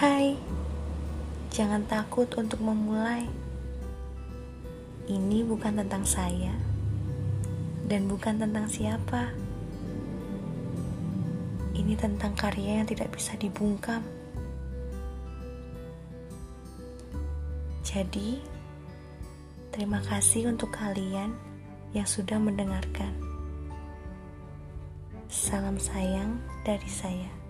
Hai, jangan takut untuk memulai. Ini bukan tentang saya dan bukan tentang siapa. Ini tentang karya yang tidak bisa dibungkam. Jadi, terima kasih untuk kalian yang sudah mendengarkan. Salam sayang dari saya.